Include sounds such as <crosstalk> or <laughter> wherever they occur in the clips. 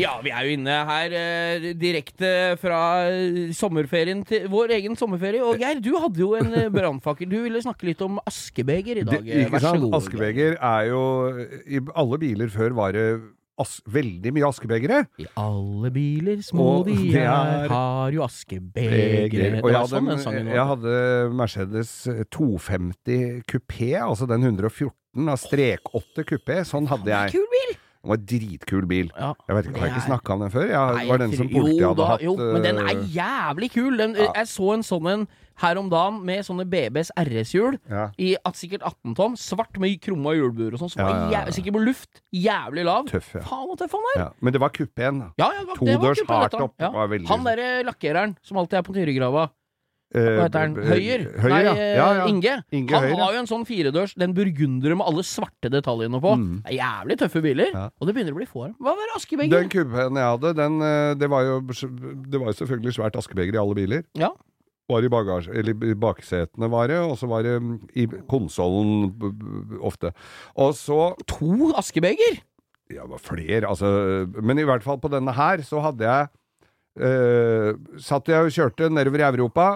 Ja, vi er jo inne her eh, direkte fra sommerferien til vår egen sommerferie. Og Geir, du hadde jo en eh, brannfakkel. Du ville snakke litt om askebeger i dag. Det, ikke sant? god. Askebeger er jo I alle biler før var det as veldig mye askebegere. I alle biler, små Og de er, er- har jo askebegre. Og jeg hadde, sånn sangen jeg hadde Mercedes 250 kupé, altså den 114 av strek 8 kupé. Sånn hadde jeg. Kul bil! Det var en dritkul bil. Ja. Jeg vet ikke, Har jeg ikke snakka om den før? Jeg Nei, var den som politiet hadde da, hatt Jo, men den er øh, jævlig kul. Den, Jeg så en sånn en her om dagen med sånne BBs RS-hjul. ja. I at sikkert 18 tom. Svart med krumma hjulbuer og sånn. Ja, ja, ja. jæv- sikkert på luft. Jævlig lav. Tøff, ja. Faen, så tøff han er! ja. Men det var kupeen. Ja, ja, Todørs det var hardtop Ja. veldig- Han derre lakkereren som alltid er på Tyregrava. Eh, Hva heter han? Høyer? Høyer, Nei, ja. eh, ja, ja. Inge. Inge han Høyer, har jo en sånn firedørs, den burgundere med alle svarte detaljene på. Mm. Det er jævlig tøffe biler. Og det begynner å bli få av dem. Hva var Askebeger? Den kupeen jeg hadde, den, eh, det, var jo, det var jo selvfølgelig svært askebeger i alle biler. Ja. Var i, bagasje, eller i baksetene var det, og så var det mm, i konsollen ofte. Og så To Askebeger? Ja, det var flere, altså. Men i hvert fall på denne her så hadde jeg eh, Satt jeg og kjørte nedover i Europa.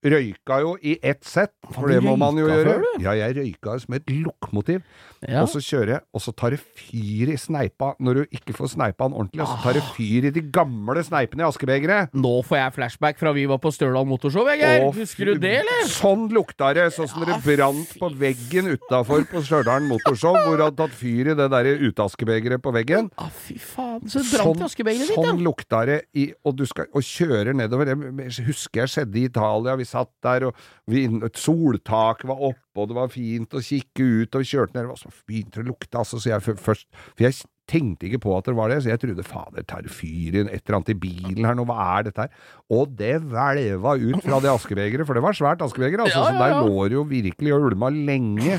Røyka jo i ett sett, for det må man jo gjøre. Ja, jeg røyka som et lokomotiv. Ja. Og så kjører jeg, og så tar det fyr i sneipa når du ikke får sneipa den ordentlig. Og så tar det Ah. fyr i de gamle sneipene i askebegeret. Nå får jeg flashback fra vi var på Størdal Motorshow, Vegard. Husker du det, eller? Sånn lukta det, sånn som Ja, det brant på veggen utafor på Stjørdal Motorshow, hvor det hadde tatt fyr i det der uteaskebegeret på veggen. Å, fy faen. Så det brant i askebegeret ditt, sånn lukta det, i, og du skal, og kjører nedover. Jeg husker jeg skjedde i Italia, vi satt der, og vi, et soltak var oppe, og det var fint å kikke ut, og vi kjørte ned, og så begynte det å lukte, altså, så jeg først, for jeg tenkte ikke på at det var det, så jeg trodde, fader, tar det fyr i et eller annet i bilen her nå, hva er dette her? Og det hvelva ut fra det askebegeret, for det var svært askebeger, altså, Ja, så ja, der ja. lå det jo virkelig og ulma lenge.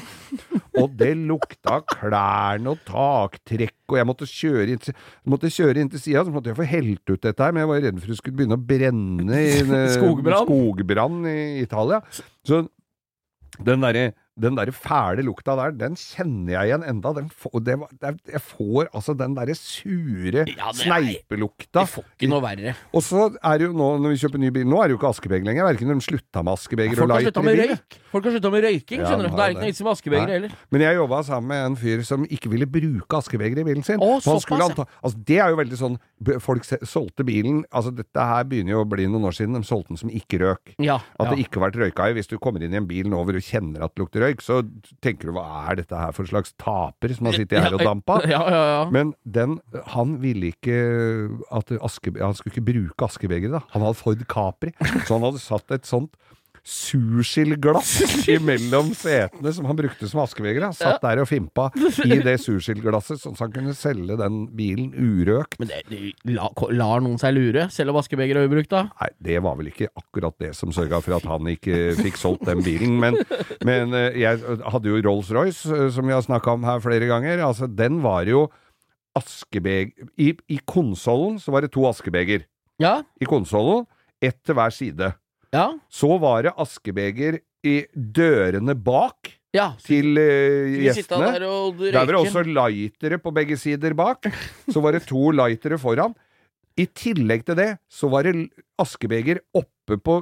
Og det lukta klærne og taktrekk, og jeg måtte kjøre inn til, måtte kjøre inn til sida, så måtte jeg få helt ut dette her, men jeg var redd for det skulle begynne å brenne i eh, skogbrann i Italia. Så den derre den der fæle lukta der, den kjenner jeg igjen enda. Den får, det, var- det, jeg får altså den derre sure Ja, sneipelukta. Det får ikke noe verre. Og så er det jo nå, når vi kjøper ny bil, nå er det jo ikke askebeger lenger. Verken de slutta med askebeger og Folk lighter i bilen. Folk har slutta med røyking, Ja, du. Det er ikke noe vits med askebeger heller. Men jeg jobba sammen med en fyr som ikke ville bruke askebeger i bilen sin. Å, såpass, ja. anta, altså det er jo veldig sånn Folk solgte bilen Altså Dette her begynner jo å bli noen år siden. De solgte den som ikke. Ja. At ja. det ikke har vært røyka i. Hvis du kommer inn i en bil nå hvor du kjenner at det lukter røyk, så tenker du hva er dette her for en slags taper som har sittet her og dampa? Ja, ja, ja. Men den, han ville ikke at aske, Han skulle ikke bruke askebegeret, da. Han hadde Ford Capri, så han hadde satt et sånt surskillglass imellom setene som han brukte som askebeger. Han Satt der og fimpa i det sushiglasset, sånn at han kunne selge den bilen urøkt. Men det, det, la, lar noen seg lure, selv om askebeger er ubrukt, da? Nei, det var vel ikke akkurat det som sørga for at han ikke fikk solgt den bilen. Men, men eh, jeg hadde jo Rolls-Royce, eh, som vi har snakka om her flere ganger. Altså, den var jo askebeger I, I konsollen så var det to askebeger. Ja? I konsollen, ett til hver side. Ja? Så var det askebeger i dørene bak ja. til sitte gjestene. der og? Der var det også lightere på begge sider bak. Så var det to lightere foran. I tillegg til det, så var det askebeger oppe på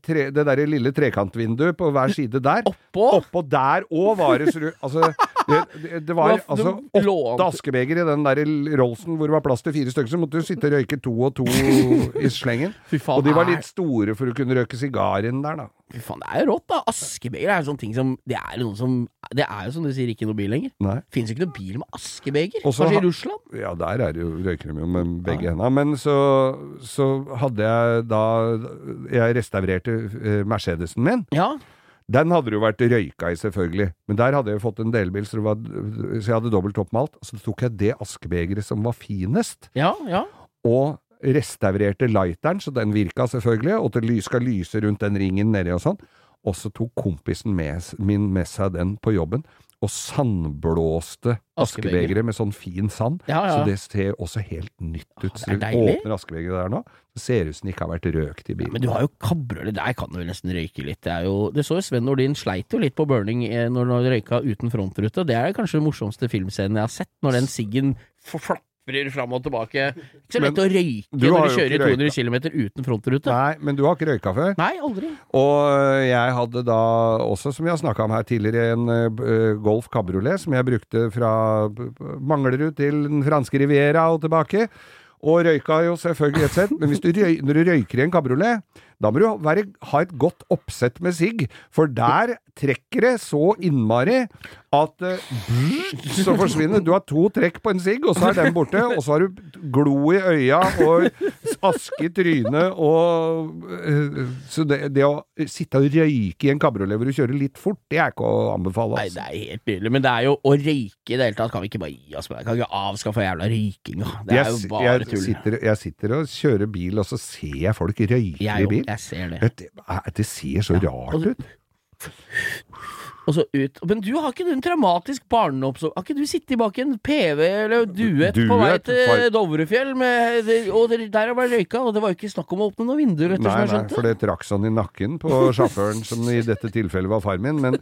tre, det derre lille trekantvinduet på hver side der. Oppå? Oppå der òg var det Altså, det, det, var altså åtte askebeger i den der Rollsen hvor det var plass til fire stykker. Så måtte du sitte og røyke to og to <laughs> i slengen. Og de var litt store for å kunne røyke sigar inn der, da. Fy faen, det er jo rått, da. Askebeger er jo sånn ting som Det er noe som Det er jo som du sier, ikke noe bil lenger. Nei. Finnes jo ikke noe bil med askebeger. Kanskje i Russland? Ja, der er det jo, røyker de jo med begge hendene. Men så, så hadde jeg da Jeg restaurerte eh, Mercedesen min. Ja. Den hadde det jo vært røyka i, selvfølgelig. Men der hadde jeg fått en delbil, så, var, så jeg hadde dobbelt opp med alt. Så tok jeg det askebegeret som var finest, Ja, ja. og restaurerte lighteren, så den virka selvfølgelig, og det skal lyse rundt den ringen nedi og sånn. Og så tok kompisen med, min med seg den på jobben. Og sandblåste Askebeger. askebegeret med sånn fin sand. Ja, ja. Så det ser også helt nytt ut. Så du åpner askebegeret der nå, så ser det ut som det ikke har vært røkt i bilen. Men du har jo kabriolet, der kan du vel nesten røyke litt. Det, er jo, det så jo Sven Nordin sleit jo litt på burning eh, når han røyka uten frontrute. Det er kanskje den morsomste filmscenen jeg har sett, når den siggen f- flaprer fram og tilbake. Ikke så lett å røyke du når du kjører 200 km uten frontrute. Nei, men du har ikke røyka før? Nei, aldri. Og jeg hadde da også, som vi har snakka om her tidligere, en eh, Golf cabriolet som jeg brukte fra Manglerud til den franske Riviera og tilbake. Og røyka jo selvfølgelig et sett, men hvis du røy, når du røyker i en kabriolet, da må du være, ha et godt oppsett med sigg, for der trekker det så innmari at uh, så forsvinner Du har to trekk på en sigg, og så er den borte, og så har du glo i øya og aske i trynet og uh, Så det, det å sitte og røyke i en kabriolet hvor du kjører litt fort, det er ikke å anbefale. Nei, Altså. det er helt nydelig. Men det er jo å røyke i det hele tatt. Kan vi ikke bare gi oss med? Kan vi ikke avskaffe jævla røykinga? Det er Jeg, jo bare tull. sitter, jeg sitter og kjører bil, og så ser jeg folk røyke i bil. Jeg ser det. Det, det ser så rart og du- ut. Og så ut. Men du har ikke den en traumatisk barndomsoppvekst? Har ikke du sittet bak en PV eller duett på vei til Dovrefjell, med, og der har det røyka, og det var jo ikke snakk om å åpne noen vinduer, etter Nei, nei, for det trakk sånn i nakken på sjåføren, som i dette tilfellet var far min. Men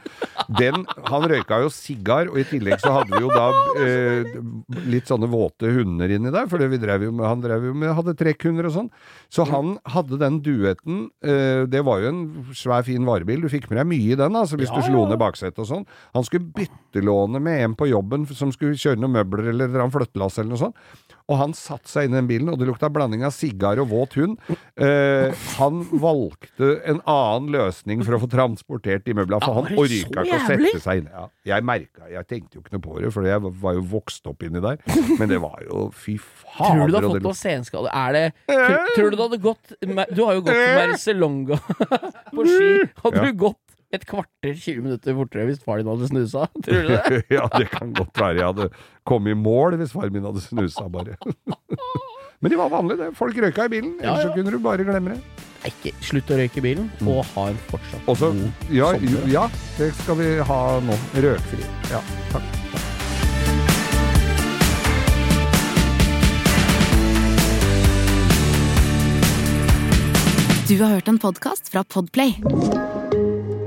den, han røyka jo sigar, og i tillegg så hadde vi jo da eh, litt sånne våte hunder inni der, for vi drev jo med, han drev jo med, hadde trekkhunder og sånn. Så han hadde den duetten, eh, det var jo en svær fin varebil, du fikk med deg mye i den, altså, hvis Ja, du slo ned ned baksetet og sånn. Han skulle byttelåne med en på jobben som skulle kjøre noen møbler eller dra en flyttelass eller noe sånt. Og han satte seg inn i den bilen, og det lukta blanding av sigar og våt hund. Eh, han valgte en annen løsning for å få transportert de møblene, for han orka ikke å sette seg inn. Ja, jeg merka Jeg tenkte jo ikke noe på det, for jeg var jo vokst opp inni der. Men det var jo fy Tror du du har fått noe senskade? Er det tror, tror du du hadde gått Du har jo gått Mercelonga <laughs> på ski. Hadde Ja. du gått et kvarter, 20 minutter fortere hvis far din hadde snusa? <laughs> Tror du det? <laughs> ja, det kan godt være jeg hadde kommet i mål hvis far min hadde snusa, bare. <laughs> Men det var vanlig, det. Folk røyka i bilen. Ellers ja. så kunne du bare glemme det. Ikke slutt å røyke i bilen, og ha en fortsatt Og god ja, sommer. ja, det skal vi ha nå. Røkfri. Ja, takk. Du har hørt en podkast fra Podplay.